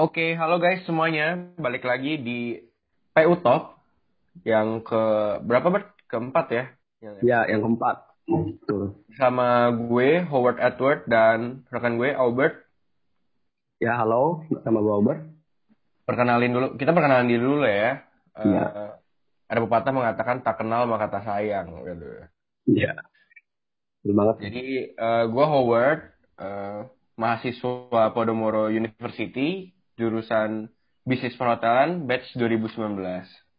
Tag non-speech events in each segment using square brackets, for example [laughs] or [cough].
Oke, halo guys semuanya. Balik lagi di PU Talk yang ke berapa Bert? Keempat ya? Ya, yang keempat. Betul. Sama gue Howard Edward dan rekan gue Albert. Ya, halo. Nama gue Albert. Perkenalin dulu. Kita perkenalan diri dulu ya. Iya. Eh, ada pepatah mengatakan tak kenal maka tak sayang. Gitu. Iya. Betul banget. Jadi eh, gue Howard, eh, mahasiswa Podomoro University, jurusan Bisnis Perhotelan, batch 2019.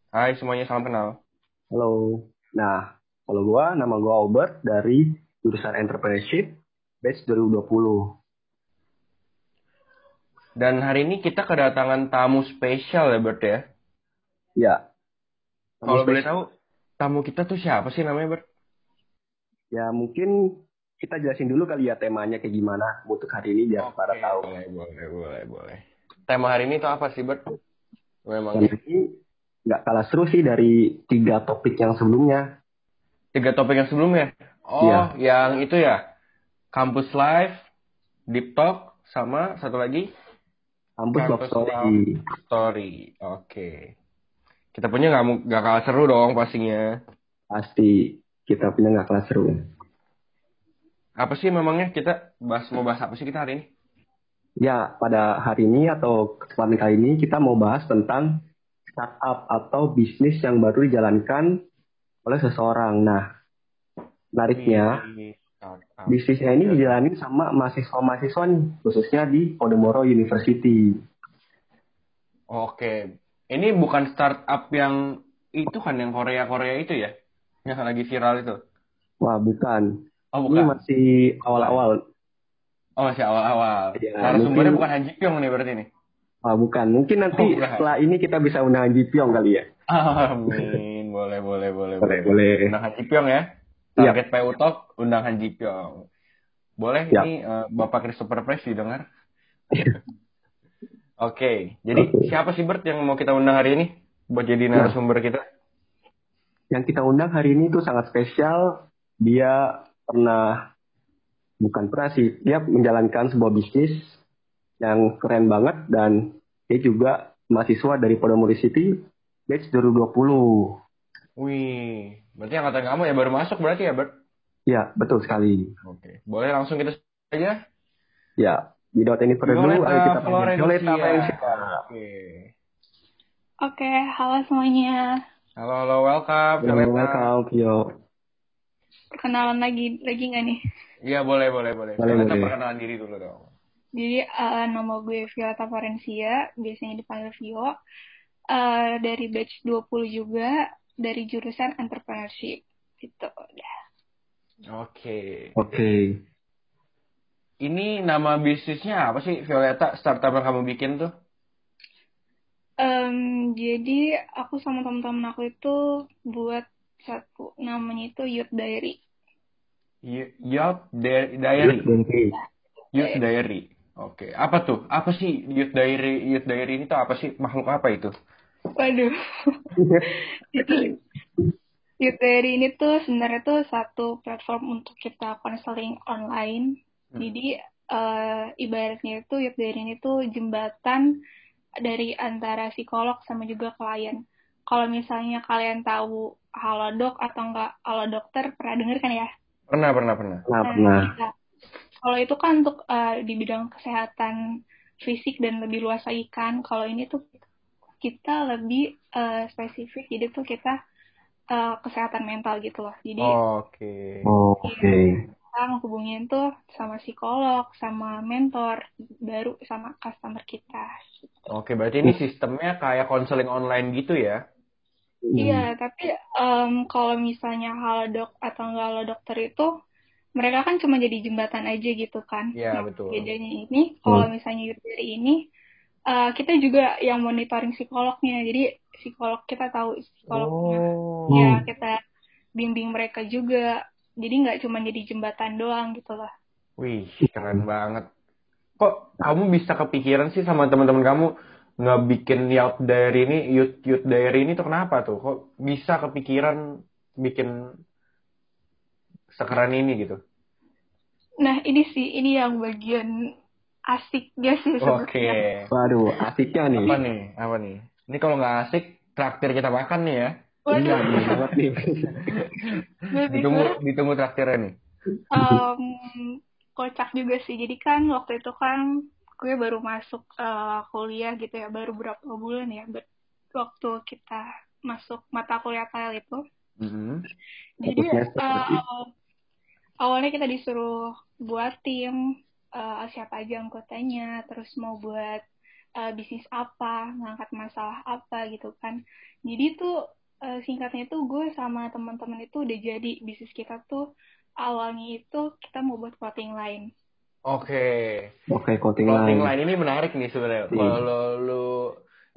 Hai semuanya, salam kenal. Halo. Nah, kalau gue, nama gue Albert dari jurusan Entrepreneurship, batch 2020. Dan hari ini kita kedatangan tamu spesial ya Bert ya. Ya. Kalau boleh tahu, tamu kita tuh siapa sih namanya Bert? Ya, mungkin kita jelasin dulu kali ya temanya kayak gimana untuk hari ini biar pada Oke, tahu. Boleh, boleh, boleh, boleh. Tema hari ini tuh apa sih Bert? Memang ini nggak kalah seru sih dari tiga topik yang sebelumnya. tiga topik yang sebelumnya. Oh, Iya. yang itu ya. Campus Live, Deep Talk, sama satu lagi Kampus Love Campus Story. Story. Oke. Kita punya nggak nggak kalah seru dong pastinya. Pasti kita punya nggak kalah seru. Apa sih memangnya kita bahas mau bahas apa sih kita hari ini? Ya, pada hari ini atau kesempatan kali ini kita mau bahas tentang startup atau bisnis yang baru dijalankan oleh seseorang. Nah, menariknya, Wih, startup. bisnisnya ini dijalani sama mahasiswa-mahasiswa nih, khususnya di Podomoro University. Oke. Ini bukan startup yang itu kan yang Korea-Korea itu ya? Yang lagi viral itu. Wah, bukan. Oh, Ini bukan. masih awal-awal. Oh, masih awal-awal. Ya, Narasumbernya mungkin- bukan Han Ji Pyong nih berarti nih. Wah, bukan. Mungkin nanti Oh, setelah ini kita bisa undang Han Ji Pyong kali ya. Amin. [laughs] boleh, boleh, boleh, Boleh, boleh. Undang Han Ji Pyong ya. Iya. Target PU Talk, undang Han Ji Pyong. Boleh Ya. ini eh, Bapak Christopher Price didengar? [laughs] Oke, jadi Oke. siapa sih Bert yang mau kita undang hari ini buat jadi narasumber kita? Yang kita undang hari ini tuh sangat spesial. Dia pernah, bukan pernah sih, dia menjalankan sebuah bisnis yang keren banget dan dia juga mahasiswa dari Podomoro City batch 2020. Wih, berarti angkatan kamu ya baru masuk berarti ya Bert? Ya, betul sekali. Oke, boleh langsung kita saja? Ya, without any further ado, ayo kita panggil Violeta Valencia. Oke. Oke, halo semuanya. Halo, halo, welcome. Violeta. welcome, Vio. Perkenalan lagi lagi nggak nih? Iya, boleh, boleh, boleh. Boleh, boleh. perkenalan diri dulu dong. Jadi eh, nama gue Violeta Valencia, biasanya dipanggil Vio. Eh, dari batch 20 juga, dari jurusan entrepreneurship. Gitu. udah. Oke. Oke. Ini nama bisnisnya apa sih, Violeta? Startup yang kamu bikin tuh? Em, jadi aku sama teman-teman aku itu buat satu namanya itu Youth Diary. Y- Youth Di- Diary. Youth Diary. Oke. Apa tuh? Apa sih Youth Diary? Youth Diary ini tuh apa sih? Makhluk apa itu? Waduh. [laughs] Jadi Youth Diary ini tuh sebenarnya tuh satu platform untuk kita konseling online. Hmm. Jadi eh, ibaratnya itu Youth Diary ini tuh jembatan dari antara psikolog sama juga klien. Kalau misalnya kalian tahu Halodoc atau enggak Halo Dokter, pernah denger kan ya? Pernah, pernah, pernah. Nah, Nah, pernah. iya. Kalau itu kan untuk eh, di bidang kesehatan fisik dan lebih luas lagi kan. Kalau ini tuh kita lebih eh, spesifik, jadi tuh kita eh, kesehatan mental gitu loh. Jadi Oke. Oh, Oke. kita ngehubungin tuh sama psikolog, sama mentor, baru sama customer kita. Oke, berarti ini sistemnya kayak konseling online gitu ya? Hmm. Iya, tapi em, kalau misalnya halodoc atau enggak dokter itu, mereka kan cuma jadi jembatan aja gitu kan. Iya, Nah, betul. bedanya ini, kalau misalnya dari ini, eh, kita juga yang monitoring psikolognya. Jadi psikolog kita tahu psikolognya. Oh. Ya, kita bimbing mereka juga. Jadi nggak cuma jadi jembatan doang gitu loh. Wih, keren banget. Kok kamu bisa kepikiran sih sama teman-teman kamu nggak bikin Youth Diary ini, Youth, Youth Diary ini tuh kenapa tuh? Kok bisa kepikiran bikin sekeren ini gitu? Nah, ini sih, ini yang bagian asiknya sih Oke. sebenarnya. Waduh, asiknya nih. Apa nih? Apa nih? Ini kalau nggak asik, traktir kita makan nih ya. Iya, Waduh, bener banget nih. Ditunggu, ditunggu traktirnya nih. em, kocak juga sih. Jadi kan waktu itu kan gue baru masuk eh, kuliah gitu ya, baru berapa bulan ya, ber- waktu kita masuk mata kuliah TEL itu. Mhm. Jadi awal- awalnya kita disuruh buat tim, eh, siapa aja anggotanya, terus mau buat eh, bisnis apa, ngangkat masalah apa gitu kan. Jadi tuh eh, singkatnya tuh gue sama teman-teman itu udah jadi bisnis kita tuh awalnya itu kita mau buat clothing line. Oke. Oke, clothing Clothing line. line ini menarik nih sebenarnya. Iya. Kalau lu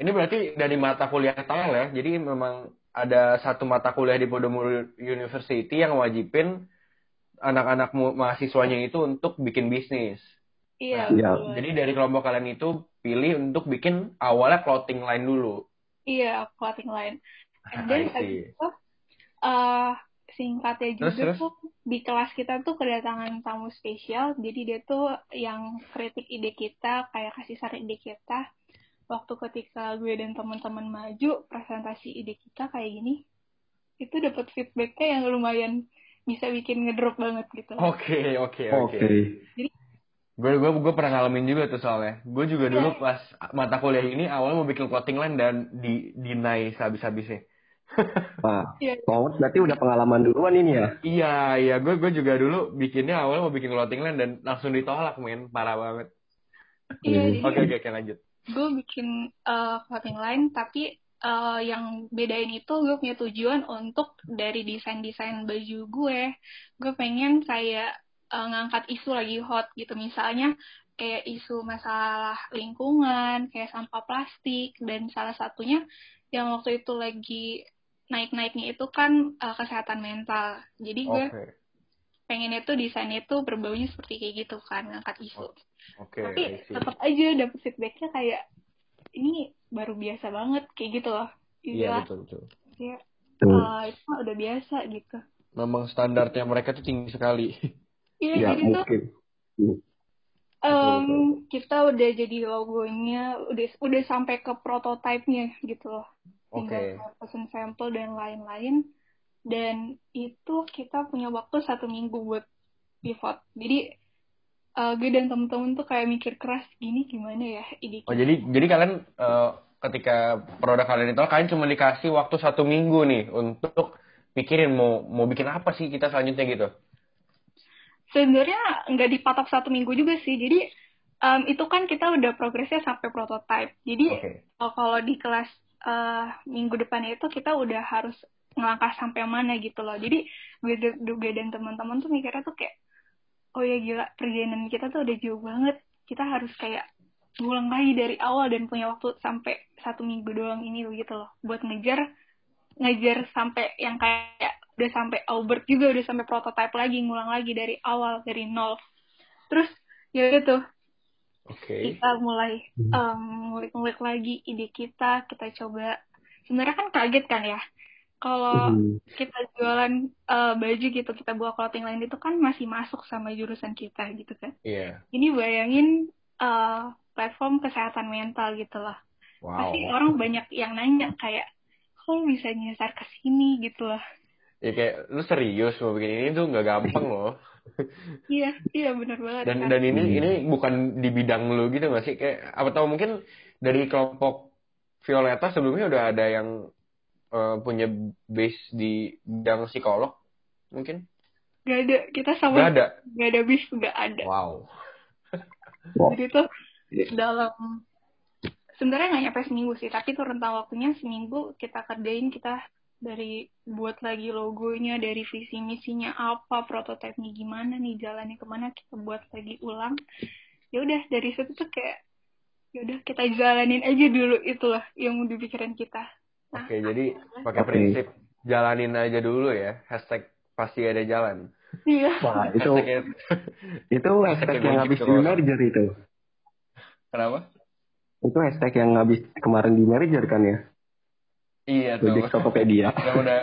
ini berarti dari mata kuliah TEL ya. Jadi memang ada satu mata kuliah di Podomoro University yang wajibin anak-anak mahasiswanya itu untuk bikin bisnis. Iya, Iya. betul. Jadi dari kelompok kalian itu pilih untuk bikin awalnya clothing line dulu. Iya, clothing line. I And then see. habis itu, eh, singkatnya juga Terus, terus? tuh di kelas kita tuh kedatangan tamu spesial. Jadi dia tuh yang kritik ide kita, kayak kasih saran ide kita. Waktu ketika gue dan teman-teman maju presentasi ide kita kayak gini, itu dapat feedbacknya yang lumayan bisa bikin ngedrop banget gitu. Oke, oke, oke. Gue gue gue pernah ngalamin juga tuh soalnya. Gue juga Iya. dulu pas mata kuliah ini awalnya mau bikin clothing line dan di deny habis-habisnya. [laughs] Wah, Iya. Thomas berarti udah pengalaman duluan ini ya? Iya, iya, gue gue juga dulu bikinnya awalnya mau bikin clothing line dan langsung ditolak, men, parah banget. Iya, Hmm. Oke, oke, oke, lanjut. gue bikin uh, clothing line tapi uh, yang bedain itu gue punya tujuan untuk dari desain-desain baju gue gue pengen kayak uh, ngangkat isu lagi hot gitu misalnya kayak isu masalah lingkungan kayak sampah plastik dan salah satunya yang waktu itu lagi naik-naiknya itu kan uh, kesehatan mental jadi gue Oke, pengennya tuh desainnya tuh berbaunya seperti kayak gitu kan ngangkat isu oke, tapi tetap aja dapet feedbacknya kayak ini baru biasa banget kayak gitu loh Iya, Istilah betul, betul. ya, Tuh. eh, itu mah udah biasa gitu Memang standarnya mereka tuh tinggi sekali. [laughs] iya ya jadi tuh mungkin. Hmm. em, betul. kita udah jadi logonya udah udah sampai ke prototype-nya gitu loh Oke. tinggal pesen sampel dan lain-lain dan itu kita punya waktu satu minggu buat pivot jadi eh, gue dan temen-temen tuh kayak mikir keras gini gimana ya ide Oh, jadi jadi kalian eh, ketika produk kalian itu kalian cuma dikasih waktu satu minggu nih untuk pikirin mau mau bikin apa sih kita selanjutnya gitu. sebenarnya nggak dipatok satu minggu juga sih. Jadi em, itu kan kita udah progresnya sampai prototype. Jadi Oke. eh, kalau di kelas eh, minggu depannya itu kita udah harus ngelangkah sampai mana gitu loh. Jadi gue, gue dan teman-teman tuh mikirnya tuh kayak, oh ya gila perjalanan kita tuh udah jauh banget. Kita harus kayak ngulang lagi dari awal dan punya waktu sampai satu minggu doang ini begitu loh. Buat ngejar ngejar sampai yang kayak udah sampai Albert juga udah sampai prototype lagi ngulang lagi dari awal dari nol terus ya udah Oke. kita mulai em, ngulik-ngulik lagi ide kita kita coba sebenarnya kan kaget kan ya kalau Hmm. kita jualan eh, baju gitu kita buat clothing line itu kan masih masuk sama jurusan kita gitu kan Iya. ini bayangin eh, platform kesehatan mental gitu lah Wow. pasti orang banyak yang nanya kayak kok bisa nyasar ke sini gitu lah Ya kayak lu serius mau bikin ini tuh nggak gampang loh. [laughs] iya iya benar banget Dan kan dan ini Hmm. ini bukan di bidang lu gitu nggak sih? Kayak apa tahu mungkin dari kelompok Violeta sebelumnya udah ada yang eh, punya base di bidang psikolog mungkin? gak ada kita Gak sama ada. gak ada bis gak ada Wow. [laughs] Wow. jadi tuh dalam sebenarnya nggak nyampe seminggu sih tapi tuh rentang waktunya seminggu kita kerjain kita dari buat lagi logonya dari visi misinya apa prototipenya gimana nih jalannya ke mana kita buat lagi ulang ya udah dari situ tuh kayak ya udah kita jalanin aja dulu itulah yang mau dipikirin kita nah Oke, jadi pakai prinsip jalanin aja dulu ya. Hashtag pasti ada jalan. iya Wah, [laughs] itu Hashtagnya itu hashtag Hashtag yang gitu habis di kalau- merger itu. kenapa? Itu hashtag yang habis kemarin di merger kan ya? Iya tuh. Project Tokopedia. [laughs] yang udah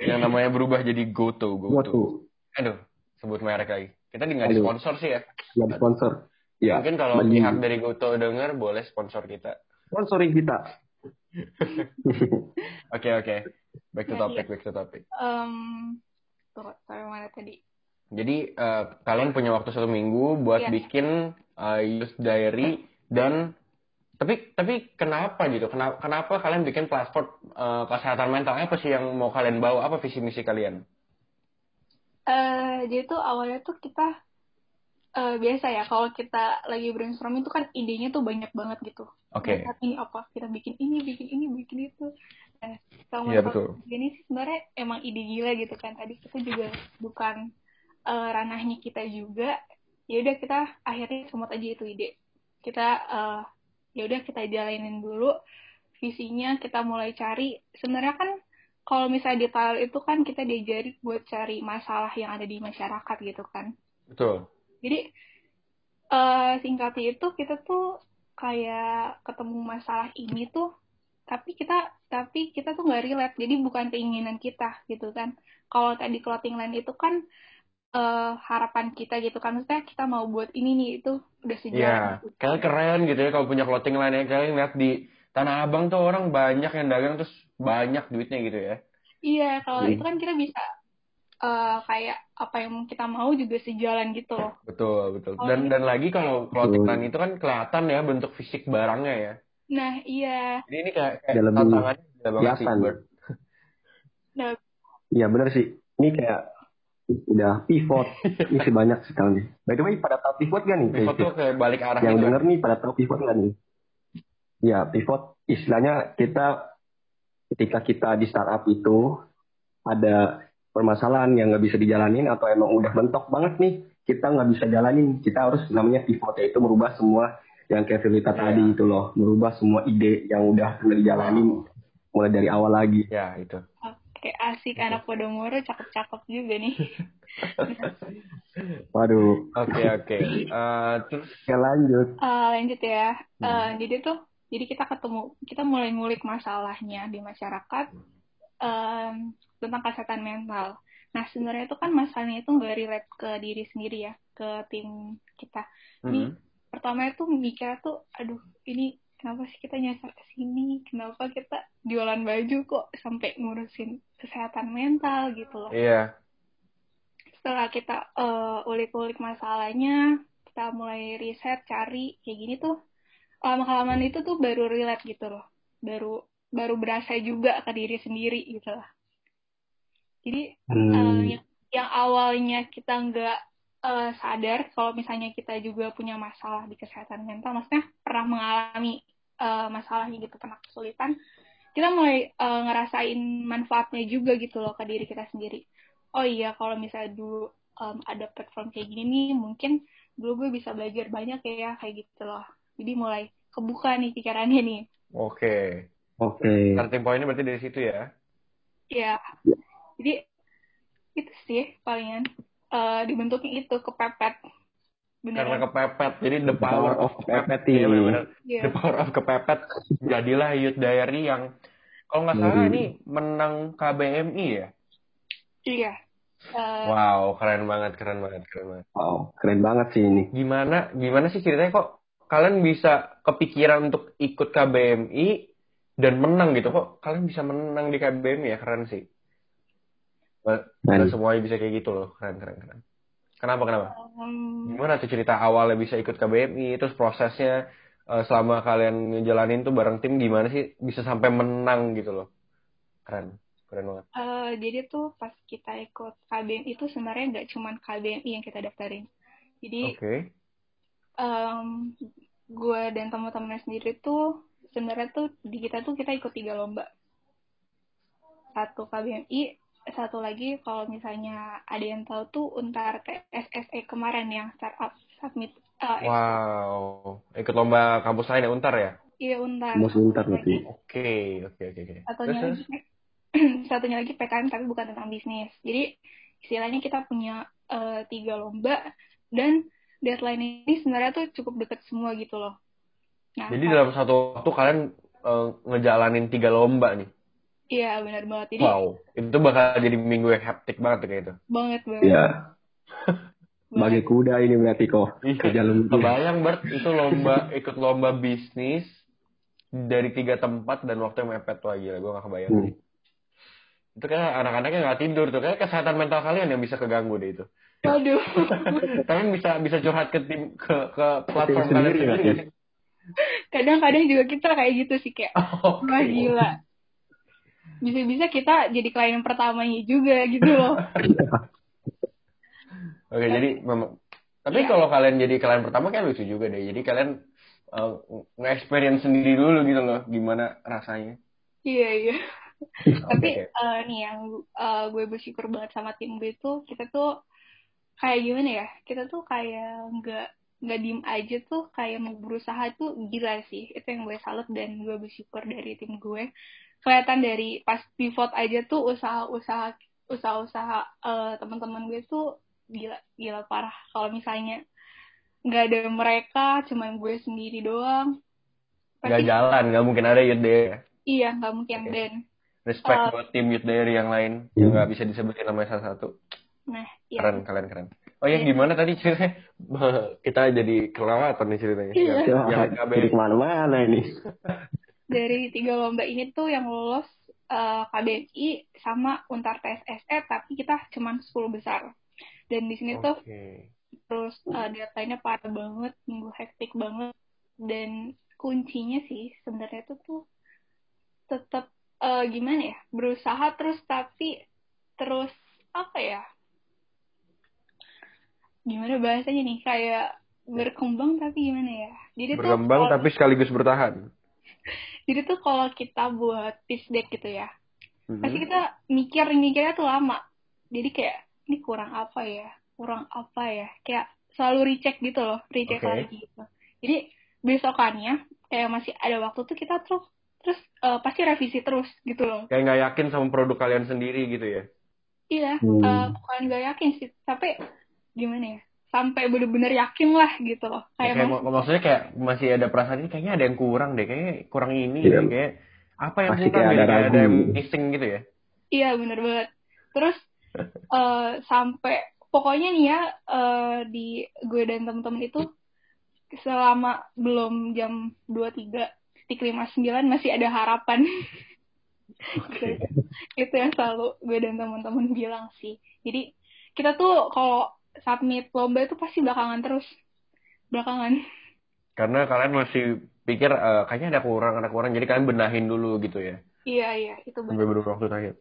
yang namanya berubah jadi GoTo, GoTo. Aduh, sebut merek lagi. Kita di nggak di sponsor sih ya. yang sponsor. Ya, Mungkin kalau mending pihak dari Goto denger boleh sponsor kita. sponsori kita. [laughs] Oke oke. Back to topic, back to topic. Em, tuh, sampai mana tadi? Jadi eh, kalian punya waktu satu minggu buat Iya. bikin eh, youth diary dan tapi tapi kenapa gitu? Kenapa kenapa kalian bikin platform eh, kesehatan mental apa sih yang mau kalian bawa? Apa visi misi kalian? Eh, jadi tuh awalnya tuh kita eh, biasa ya kalau kita lagi brainstorming tuh kan idenya tuh banyak banget gitu. Oke. Nah, ini apa? Kita bikin ini, bikin ini, bikin itu. Nah, sama Iya, betul. ini sih sebenarnya emang ide gila gitu kan. Tadi kita juga bukan eh, ranahnya kita juga. Ya udah kita akhirnya semut aja itu ide. Kita eh, ya udah kita jalanin dulu visinya, kita mulai cari. Sebenarnya kan kalau misalnya di TAL itu kan kita diajari buat cari masalah yang ada di masyarakat gitu kan. Betul. Jadi eh singkatnya itu kita tuh kayak ketemu masalah ini tuh tapi kita tapi kita tuh nggak relate jadi bukan keinginan kita gitu kan kalau tadi clothing line itu kan eh, harapan kita gitu kan maksudnya kita mau buat ini nih itu udah Iya, sejalan gitu. kalian keren gitu ya kalau punya clothing line ya. Kalian lihat di Tanah Abang tuh orang banyak yang dagang terus banyak duitnya gitu ya. iya kalau Hmm. itu kan kita bisa eh, kayak apa yang kita mau juga sejalan gitu loh Betul, betul. Oh, Dan iya. dan lagi kalau clothing line itu kan kelihatan ya bentuk fisik barangnya ya. nah iya Jadi ini kayak, kayak lebih tantangannya gila banget sih, nah Iya benar sih. Ini kayak udah pivot. [laughs] Ini sih banyak sekali nih. By the way, pada tahu pivot gak nih? Pivot tuh ke balik arah Yang denger nih pada tahu pivot gak nih? Ya, pivot istilahnya kita ketika kita di startup itu ada permasalahan yang nggak bisa dijalanin atau emang udah mentok banget nih kita nggak bisa jalanin kita harus namanya pivot yaitu merubah semua yang kayak Firlita Iya. tadi itu loh merubah semua ide yang udah pernah dijalanin mulai dari awal lagi Ya, itu. Oke asik anak Podomoro cakep-cakep juga nih [laughs] waduh Oke, oke. Eh, terus ya lanjut Eh, lanjut ya. Eh, Hmm. jadi tuh, jadi kita ketemu, kita mulai ngulik masalahnya di masyarakat em, tentang kesehatan mental. Nah, sebenarnya itu kan masalahnya itu nggak relate ke diri sendiri ya, ke tim kita. Ini mm, pertama itu mikir tuh, aduh, ini kenapa sih kita nyasar ke sini? Kenapa kita jualan baju kok sampai ngurusin kesehatan mental gitu loh iya. setelah kita eh, ulik-ulik masalahnya, kita mulai riset, cari kayak gini tuh halaman-halaman itu tuh baru relate gitu loh, baru baru berasa juga ke diri sendiri gitu lah. Jadi eh, Hmm, yang, yang awalnya kita nggak eh, sadar kalau misalnya kita juga punya masalah di kesehatan mental, maksudnya pernah mengalami eh, masalahnya gitu, pernah kesulitan, kita mulai eh, ngerasain manfaatnya juga gitu loh ke diri kita sendiri. Oh iya, kalau misalnya dulu em, ada platform kayak gini nih, mungkin dulu gue bisa belajar banyak ya kayak gitu loh. Jadi mulai kebuka nih pikirannya nih. Oke. oke Starting pointnya berarti dari situ ya. Ya, jadi itu sih palingan eh, dibentuknya itu kepepet. Karena Beneran. kepepet. Jadi the power of kepepet. ini. Iya, benar-benar. Iya. The power of kepepet. Jadilah Youth Diary yang kalau nggak salah Hmm. ini menang KBMI ya. Iya. Eh, Wow, keren banget, keren banget, keren banget. wow keren banget sih ini Gimana, gimana sih ceritanya kok kalian bisa kepikiran untuk ikut KBMI dan menang gitu kok kalian bisa menang di KBMI ya keren sih. Nggak Dan- nggak semuanya bisa kayak gitu loh, keren, keren, keren. Kenapa, kenapa? Gimana tuh cerita awalnya bisa ikut KBMI, terus prosesnya eh, selama kalian ngejalanin tuh bareng tim gimana sih bisa sampai menang gitu loh. Keren, keren banget. eh, jadi tuh pas kita ikut KBMI itu sebenarnya nggak cuman KBMI yang kita daftarin. Jadi Oke. em, gue dan teman-teman sendiri tuh sebenarnya tuh di kita tuh kita ikut tiga lomba. Satu KBMI, satu lagi kalau misalnya ada yang tahu tuh Untar TSSE kemarin yang startup submit eh, Wow, ikut lomba kampus lain ya Untar ya? Iya Untar. mau sebentar berarti Oke, oke, oke, oke. Satunya lagi [clears throat] satunya lagi PKM tapi bukan tentang bisnis. Jadi istilahnya kita punya eh, tiga lomba dan deadline ini sebenarnya tuh cukup deket semua gitu loh. Nah, Jadi dalam satu waktu kalian eh, ngejalanin tiga lomba nih. Iya benar banget. Jadi Wow, itu bakal jadi minggu yang hektik banget kayak itu. banget banget. ya [laughs] Bagi kuda ini berarti kok. Iya. Kerja lu. Kebayang Bert [laughs] itu lomba ikut lomba bisnis dari tiga tempat dan waktu yang mepet lagi lah gue gak kebayang Hmm. Itu kayak anak-anaknya nggak tidur tuh kayak kesehatan mental kalian yang bisa keganggu deh itu. Waduh. [laughs] Kalian bisa bisa curhat ke tim ke ke platform kalian sendiri? Kadang-kadang juga kita kayak gitu sih kayak Oh, wah gila. Bisa-bisa kita jadi klien pertamanya juga gitu loh. [laughs] Oke, jadi memang tapi Iya. kalau kalian jadi klien pertama kan lucu juga deh. Jadi kalian uh, nge-experience sendiri dulu gitu loh gimana rasanya. Iya iya. [laughs] Tapi eh, nih yang eh, gue bersyukur banget sama tim gue tuh kita tuh kayak gimana ya? Kita tuh kayak nggak nggak diem aja tuh kayak mau berusaha tuh gila sih. Itu yang gue salut dan gue bersyukur dari tim gue. Kelihatan dari pas pivot aja tuh usaha-usaha usaha-usaha eh, teman-teman gue tuh gila gila parah. Kalau misalnya nggak ada mereka, cuma gue sendiri doang. Nggak Pasti jalan, nggak mungkin ada Youth Day. ya. iya nggak mungkin Oke. dan Respect Uh, buat tim Youth Diary yang lain yang nggak bisa disebutin namanya satu-satu. nah iya Keren, keren, keren. Oh ya, Iya. gimana tadi ceritanya? [laughs] Kita jadi kelewatan nih ceritanya. Iya. Yang, yang Jadi ke mana-mana ini. [laughs] dari tiga lomba ini tuh yang lolos eh, KBMI sama Untar TSSE tapi kita cuman 10 besar. Dan di sini tuh Oke. terus eh, deadline-nya parah banget minggu hektik banget. Dan kuncinya sih sebenarnya tuh tuh tetap eh, gimana ya berusaha terus tapi terus apa ya? Gimana bahasanya nih? Kayak berkembang tapi gimana ya? Jadi tuh Berkembang kalau- tapi sekaligus bertahan. Jadi tuh kalau kita buat pitch deck gitu ya Mhm. pasti kita mikir mikirnya tuh lama jadi kayak ini kurang apa ya kurang apa ya kayak selalu recheck gitu loh recheck Oke. lagi gitu jadi besokannya kayak masih ada waktu tuh kita terus terus eh, pasti revisi terus gitu loh Kayak nggak yakin sama produk kalian sendiri gitu ya. iya Hmm. eh, bukan gak yakin sih tapi gimana ya sampai bener-bener yakin lah gitu loh Ya, kayak kayak masih mak- maksudnya kayak masih ada perasaan ini kayaknya ada yang kurang deh, kayaknya kurang ini deh, kayak apa yang Pasti kurang kayak deh, ada kayak ada yang missing gitu ya. Iya bener banget. Terus [laughs] eh, sampai pokoknya nih ya eh, di gue dan temen-temen itu selama belum jam 23 titik 59 masih ada harapan. [laughs] Oke. itu yang selalu gue dan temen-temen bilang sih. Jadi kita tuh kalau submit lomba itu pasti belakangan terus. Belakangan. Karena kalian masih pikir eh, kayaknya ada kurang, ada kurang, jadi kalian benahin dulu gitu ya. Iya iya itu Sampai bener. beberapa waktu terakhir.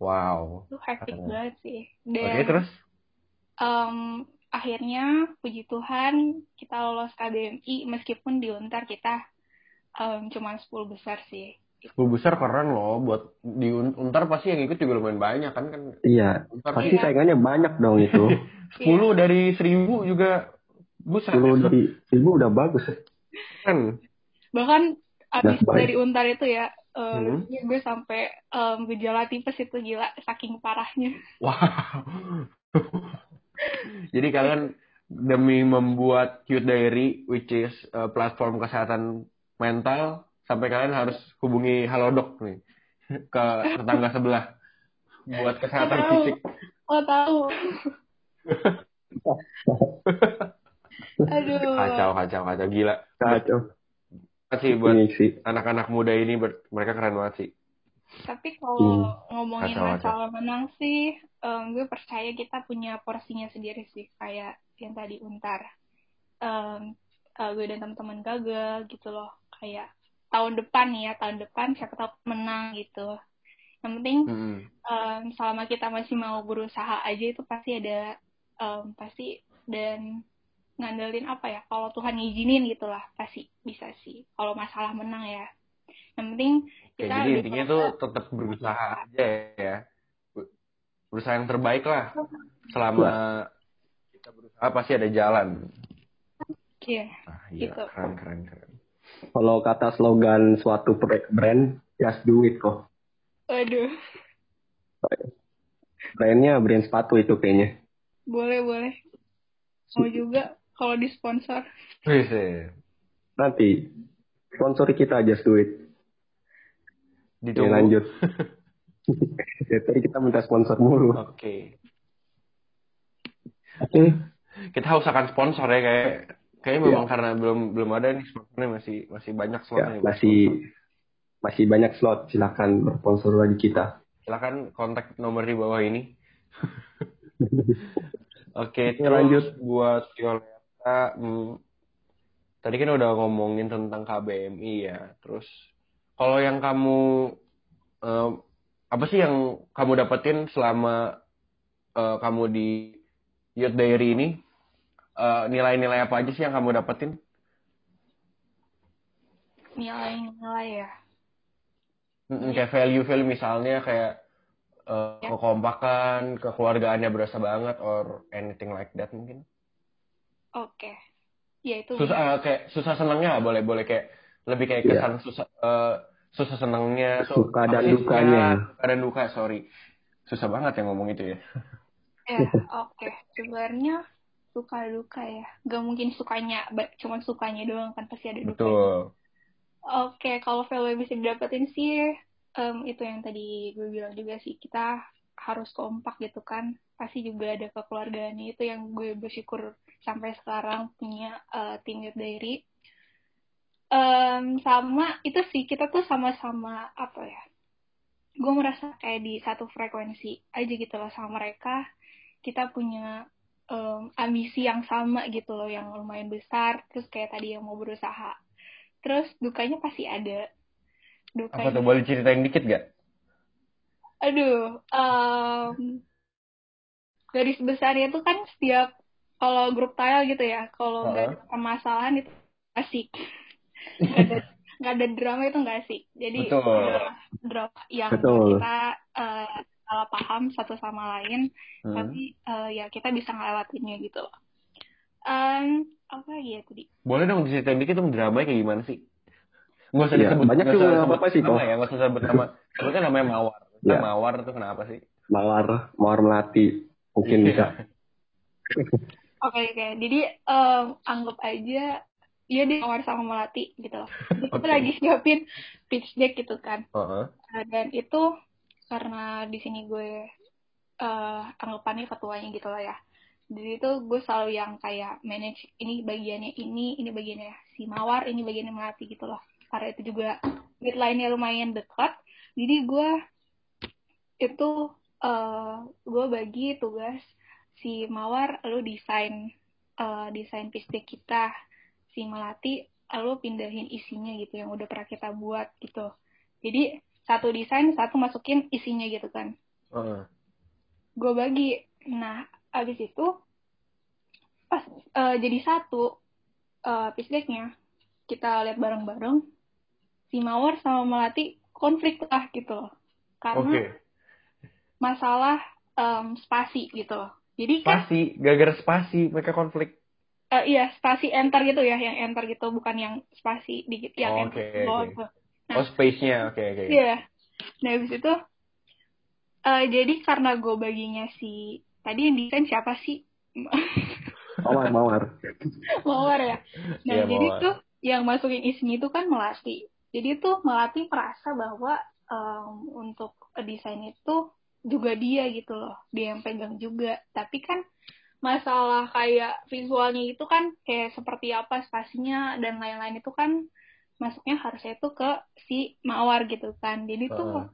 Wow. Itu hektik banget sih. Oke, Dan terus? em, akhirnya puji Tuhan kita lolos KBMI meskipun di Untar kita em, cuma 10 besar sih. 10 besar keren loh buat di Un- Untar pasti yang ikut juga lumayan banyak kan kan Iya. Untar Pasti Iya. saingannya banyak dong itu. [laughs] 10 dari 1000 juga buset 10 dari ibu udah bagus. kan Bahkan abis That's dari Untar itu ya em, Hmm. gue sampai em, gejala tipes itu gila saking parahnya. wow [laughs] jadi kalian demi membuat Cute Diary which is uh, platform kesehatan mental sampai kalian harus hubungi Halodoc nih ke tetangga sebelah buat kesehatan Tahu. fisik Oh tahu. Aduh. kacau kacau kacau gila Kacau. Banget sih buat sih. anak-anak muda ini ber- mereka keren banget sih Tapi kalau Hmm. ngomongin Kacau, kacau. masalah menang sih, em, gue percaya kita punya porsinya sendiri sih, kayak yang tadi Untar. Em, eh, gue dan teman-teman gagal gitu loh, kayak tahun depan nih ya, tahun depan siapa tahu menang gitu. Yang penting Mm-mm. em, selama kita masih mau berusaha aja itu pasti ada em, pasti dan ngandelin apa ya kalau Tuhan ngizinin gitu lah pasti bisa sih kalau masalah menang ya yang penting Ya, kita jadi di intinya tuh tetap berusaha aja ya. Ber- Berusaha yang terbaik lah. Selama kita berusaha pasti ada jalan. Iya, Ah, iya, Gitu. keren, keren, keren. Kalau kata slogan suatu brand, just do it kok. waduh Brandnya brand sepatu itu kayaknya. boleh boleh mau juga kalau disponsor Wih, sih. Nanti sponsori kita just do it. Ya, Ditunggu. lanjut. [laughs] ya, tadi kita minta sponsor mulu. Oke. Oke, kita harus akan sponsor ya kayak kayak memang Ya. karena belum belum ada nih sponsornya masih masih banyak Ya, slotnya buat masih masih banyak slot. Silakan bersponsor lagi kita. silakan kontak nomor di bawah ini [laughs] oke Oke, terus lanjut. buat Violeta hmm, tadi kan udah ngomongin tentang KBMI ya terus kalau yang kamu eh, apa sih yang kamu dapetin selama eh, kamu di Youth Diary ini Eh, nilai-nilai apa aja sih yang kamu dapetin Nilai-nilai ya. Mm, kayak value-value misalnya kayak eh, Ya. kekompakan, kekeluargaannya berasa banget or anything like that mungkin. Oke. Ya itu Susah eh, kayak susah senangnya boleh boleh kayak lebih kayak Iya. kesan susah eh, susah senangnya, so, Suka dan apa sih? dukanya. Ya, suka dan duka, sorry. Susah banget ya ngomong itu ya. Ya, [laughs] oke. Sebenarnya suka duka ya. Gak mungkin sukanya, cuman sukanya doang kan pasti ada. Betul. Oke, kalau value yang bisa didapetin sih em, itu yang tadi gue bilang juga sih kita harus kompak gitu kan. Pasti juga ada kekeluargaannya itu yang gue bersyukur sampai sekarang punya eh, tim Diary. Em, sama itu sih kita tuh sama-sama apa ya? Gue merasa kayak di satu frekuensi aja gitu loh sama mereka. Kita punya em, ambisi yang sama gitu loh yang lumayan besar. Terus kayak tadi yang mau berusaha Terus dukanya pasti ada. Apa Dukanya, tuh boleh ceritain dikit gak? aduh, em, garis besarnya tuh kan setiap kalau grup tile gitu ya, kalau nggak ada permasalahan itu asik. [laughs] Nggak ada, nggak ada drama itu nggak asik. Jadi Betul. ada drama yang Betul. kita eh, salah paham satu sama lain, Hmm. tapi eh, ya kita bisa ngelewatinnya gitu loh. Em, apa lagi ya tadi? Boleh dong ceritain dikit dong drama kayak gimana sih? Nggak usah Iya, disebut. banyak juga, sebut apa-apa sih, nama kok. ya, nggak usah sebut nama. Itu kan namanya Mawar. Iya. Mawar tuh kenapa sih? Mawar, mawar melati. Mungkin bisa. [laughs] Oke oke, jadi em, anggap aja dia di mawar sama melati gitu loh. Jadi kita Oke. lagi siapin pitch deck gitu kan. Heeh. Nah, dan itu karena di sini gue eh anggapannya ketuanya gitu lah ya. Jadi itu gue selalu yang kayak manage ini bagiannya ini, ini bagiannya si mawar, ini bagiannya melati gitu loh. Karena itu juga deadline-nya lumayan dekat. Jadi gue itu eh gue bagi tugas si mawar lu desain eh, desain deck kita si melati lalu pindahin isinya gitu yang udah pernah kita buat gitu jadi satu desain satu masukin isinya gitu kan Heeh. gue bagi nah abis itu pas eh, jadi satu eh decknya kita lihat bareng-bareng si mawar sama melati konflik lah gitu loh karena Oke. masalah em, spasi gitu loh jadi kan Spasi, gara-gara spasi mereka konflik. Eh, iya, spasi enter gitu ya, yang enter gitu, bukan yang spasi dikit, yang Oke, enter di bawah oke. Nah. Oh, space-nya. Oke, oke. Iya. Nah, habis itu, eh, jadi karena gue baginya si, tadi yang desain siapa sih? [laughs] Mawar, mawar. Mawar ya? Nah, Iya, jadi Mawar. tuh, yang masukin isinya itu kan Melati. Jadi tuh Melati merasa bahwa em, untuk desain itu juga dia gitu loh, dia yang pegang juga. Tapi kan masalah kayak visualnya itu kan kayak seperti apa spasinya dan lain-lain itu kan masuknya harusnya itu ke si mawar gitu kan jadi tuh Heeh.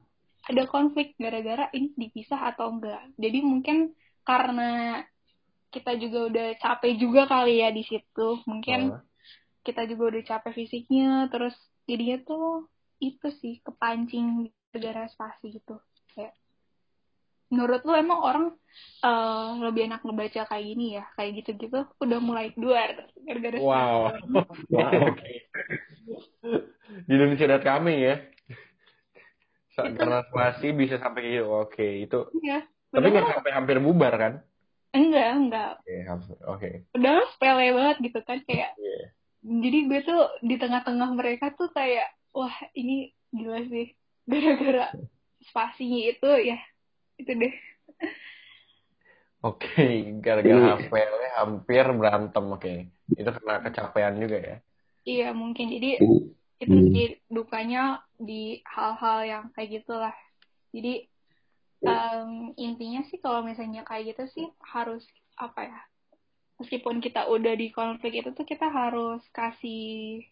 ada konflik gara-gara ini dipisah atau enggak jadi mungkin karena kita juga udah capek juga kali ya di situ mungkin Heeh. kita juga udah capek fisiknya terus jadinya tuh itu sih kepancing gara-gara spasi gitu kayak menurut lu emang orang eh, lebih enak ngebaca kayak gini ya kayak gitu-gitu udah mulai duar gara-gara Wow. [laughs] Wow. Di Indonesia dat kami ya. Itu- Karena spasi bisa sampai kayak gitu. Oke, itu. Iya. Tapi nggak sampai hampir bubar kan? enggak enggak Oke, hampir. Oke. udah sepele banget gitu kan kayak Iya. jadi gue tuh di tengah-tengah mereka tuh kayak wah ini gila sih gara-gara spasinya itu ya itu deh Oke, gara-gara Ini- HPL hampir berantem. Oke. Itu karena kecapean juga ya. Iya mungkin. Jadi Ini itu Hmm. sih dukanya di hal-hal yang kayak gitulah. Jadi em, intinya sih kalau misalnya kayak gitu sih harus apa ya meskipun kita udah di konflik itu tuh kita harus kasih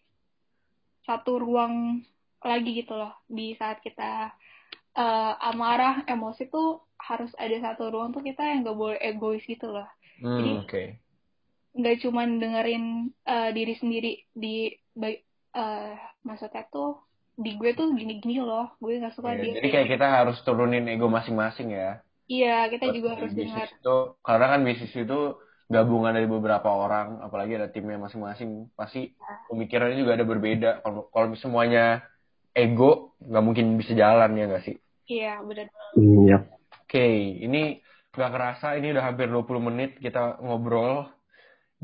satu ruang lagi gitu loh. Di saat kita uh, amarah emosi tuh harus ada satu ruang tuh kita yang gak boleh egois gitu loh. Hmm, jadi okay. Nggak cuman dengerin uh, diri sendiri di uh, maksudnya tuh di gue tuh gini-gini loh gue gak suka yeah, dia jadi kayak kita harus turunin ego masing-masing ya iya kita juga harus dengar itu karena kan bisnis itu gabungan dari beberapa orang, apalagi ada timnya masing-masing, pasti pemikirannya juga ada berbeda. Kalau kalau semuanya ego, nggak mungkin bisa jalan ya nggak sih? Iya, benar. Iya. Oke, okay, ini nggak kerasa, ini udah hampir 20 menit kita ngobrol.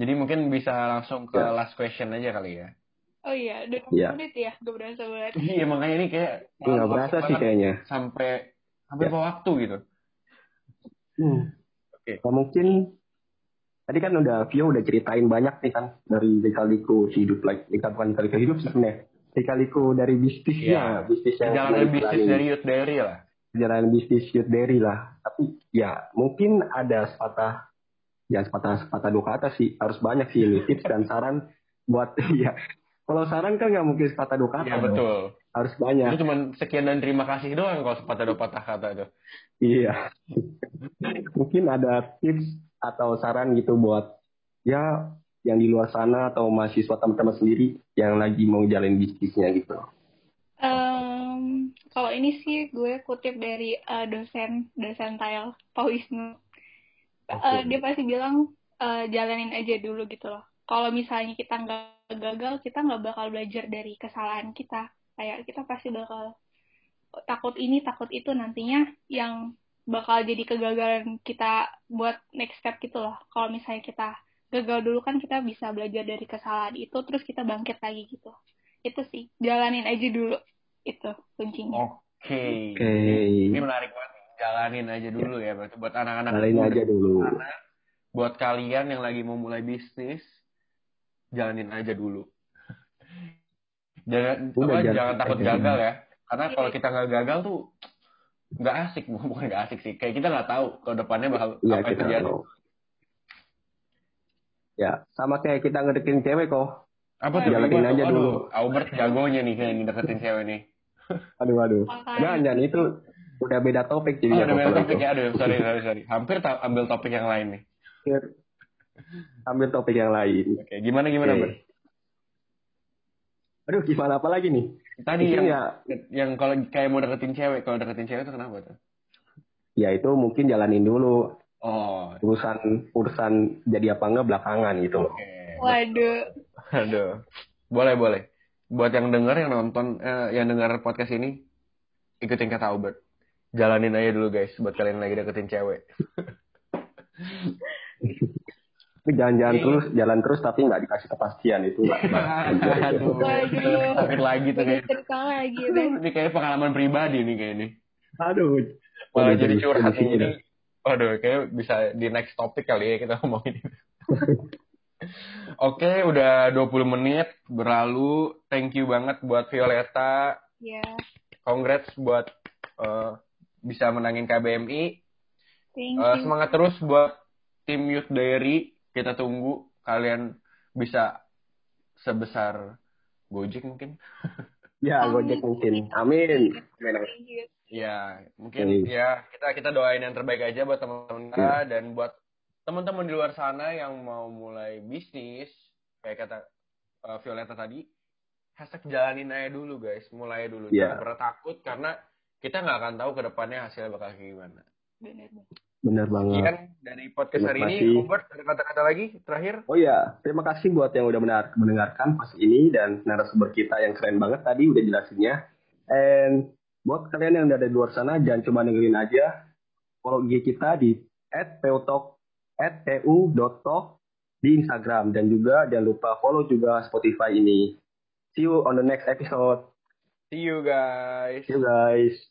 Jadi mungkin bisa langsung ke ya. last question aja kali ya. Oh iya, udah 20 ya. menit ya, gak berasa banget. Iya, makanya ini kayak... Nggak berasa sih kayaknya. Sampai, sampai ya. waktu gitu. Hmm. Oke. Okay. mungkin Tadi kan udah Vio udah ceritain banyak nih kan dari Dekaliku hidup lagi, like, bukan Dekaliku hidup sebenarnya. Dekaliku dari bisnisnya, yeah. bisnisnya. Perjalanan bisnis dari Youth Dairy lah. Perjalanan bisnis Youth Dairy lah. Tapi ya mungkin ada sepatah, ya sepatah sepatah dua kata sih. Harus banyak sih ini [laughs] tips dan saran buat [laughs] ya. Kalau saran kan nggak mungkin sepatah dua kata. Iya betul. Harus banyak. Itu cuma sekian dan terima kasih doang kalau sepatah dua patah kata itu. Iya. [laughs] mungkin ada tips atau saran gitu buat ya yang di luar sana atau mahasiswa teman-teman sendiri yang lagi mau jalan bisnisnya gitu? Um, kalau ini sih gue kutip dari uh, dosen dosen Tail Pak Wisnu. Okay. Uh, dia pasti bilang uh, jalanin aja dulu gitu loh. Kalau misalnya kita nggak gagal, kita nggak bakal belajar dari kesalahan kita. Kayak kita pasti bakal takut ini takut itu nantinya yang bakal jadi kegagalan kita buat next step gitu loh. Kalau misalnya kita gagal dulu kan kita bisa belajar dari kesalahan itu terus kita bangkit lagi gitu. Itu sih, jalanin aja dulu. Itu kuncinya. Oke. Okay. Okay. Ini menarik banget. Jalanin aja dulu ya, berarti buat anak-anak Jalanin aja dulu. Karena buat kalian yang lagi mau mulai bisnis, jalanin aja dulu. jangan Udah, jangan, jangan takut gagal ya. Karena kalau iya. kita nggak gagal tuh nggak asik. Bukan nggak asik sih. Kayak kita nggak tahu ke depannya bakal ya, apa yang terjadi. tahu. ya sama kayak kita ngedeketin cewek kok. Apa tuh? Jalanin aja aduh, dulu. Albert jagonya nih kayak deketin cewek nih. Aduh aduh. Jangan jangan itu udah beda topik jadi oh, udah beda topik ya aduh sorry [laughs] sorry sorry hampir ta ambil topik yang lain nih ambil topik yang lain oke gimana gimana okay. Aduh, gimana apa lagi nih? Tadi yang ya, yang kalau kayak mau deketin cewek, kalau deketin cewek itu kenapa tuh? Ya itu mungkin jalanin dulu. Oh. Urusan urusan jadi apa enggak belakangan gitu. Okay. Waduh. Waduh. Boleh, boleh. Buat yang denger, yang nonton, eh, yang denger podcast ini, ikutin kata Albert. Jalanin aja dulu guys, buat kalian lagi deketin cewek. Tapi jalan-jalan iya. terus, jalan terus tapi nggak dikasih kepastian itu nggak. [laughs] Aduh, sakit lagi tuh lagi. Ini kayak pengalaman pribadi nih kayak ini. Aduh. Malah jadi curhat ini. Waduh, kayak bisa di next topik kali ya kita ngomongin ini. [laughs] Oke, udah 20 menit berlalu. Thank you banget buat Violeta. Iya. Yeah. Congrats buat uh, bisa menangin KBMI. Thank uh, Semangat terus buat tim Youth Diary kita tunggu kalian bisa sebesar Gojek mungkin. [laughs] ya, Gojek mungkin. Amin. Ya, mungkin Amin. ya kita kita doain yang terbaik aja buat teman-teman kita ya. dan buat teman-teman di luar sana yang mau mulai bisnis kayak kata uh, Violeta tadi hashtag jalanin aja dulu guys mulai dulu ya. jangan pernah takut karena kita nggak akan tahu ke depannya hasilnya bakal kayak gimana benar Benar banget. Sekian dari podcast hari ini. Robert, ada kata-kata lagi terakhir? Oh iya, terima kasih buat yang udah benar mendengarkan pas ini dan narasumber kita yang keren banget tadi udah jelasinnya. And buat kalian yang udah ada di luar sana, jangan cuma dengerin aja. Follow IG kita di @peutalk di Instagram dan juga jangan lupa follow juga Spotify ini. See you on the next episode. See you guys. See you guys.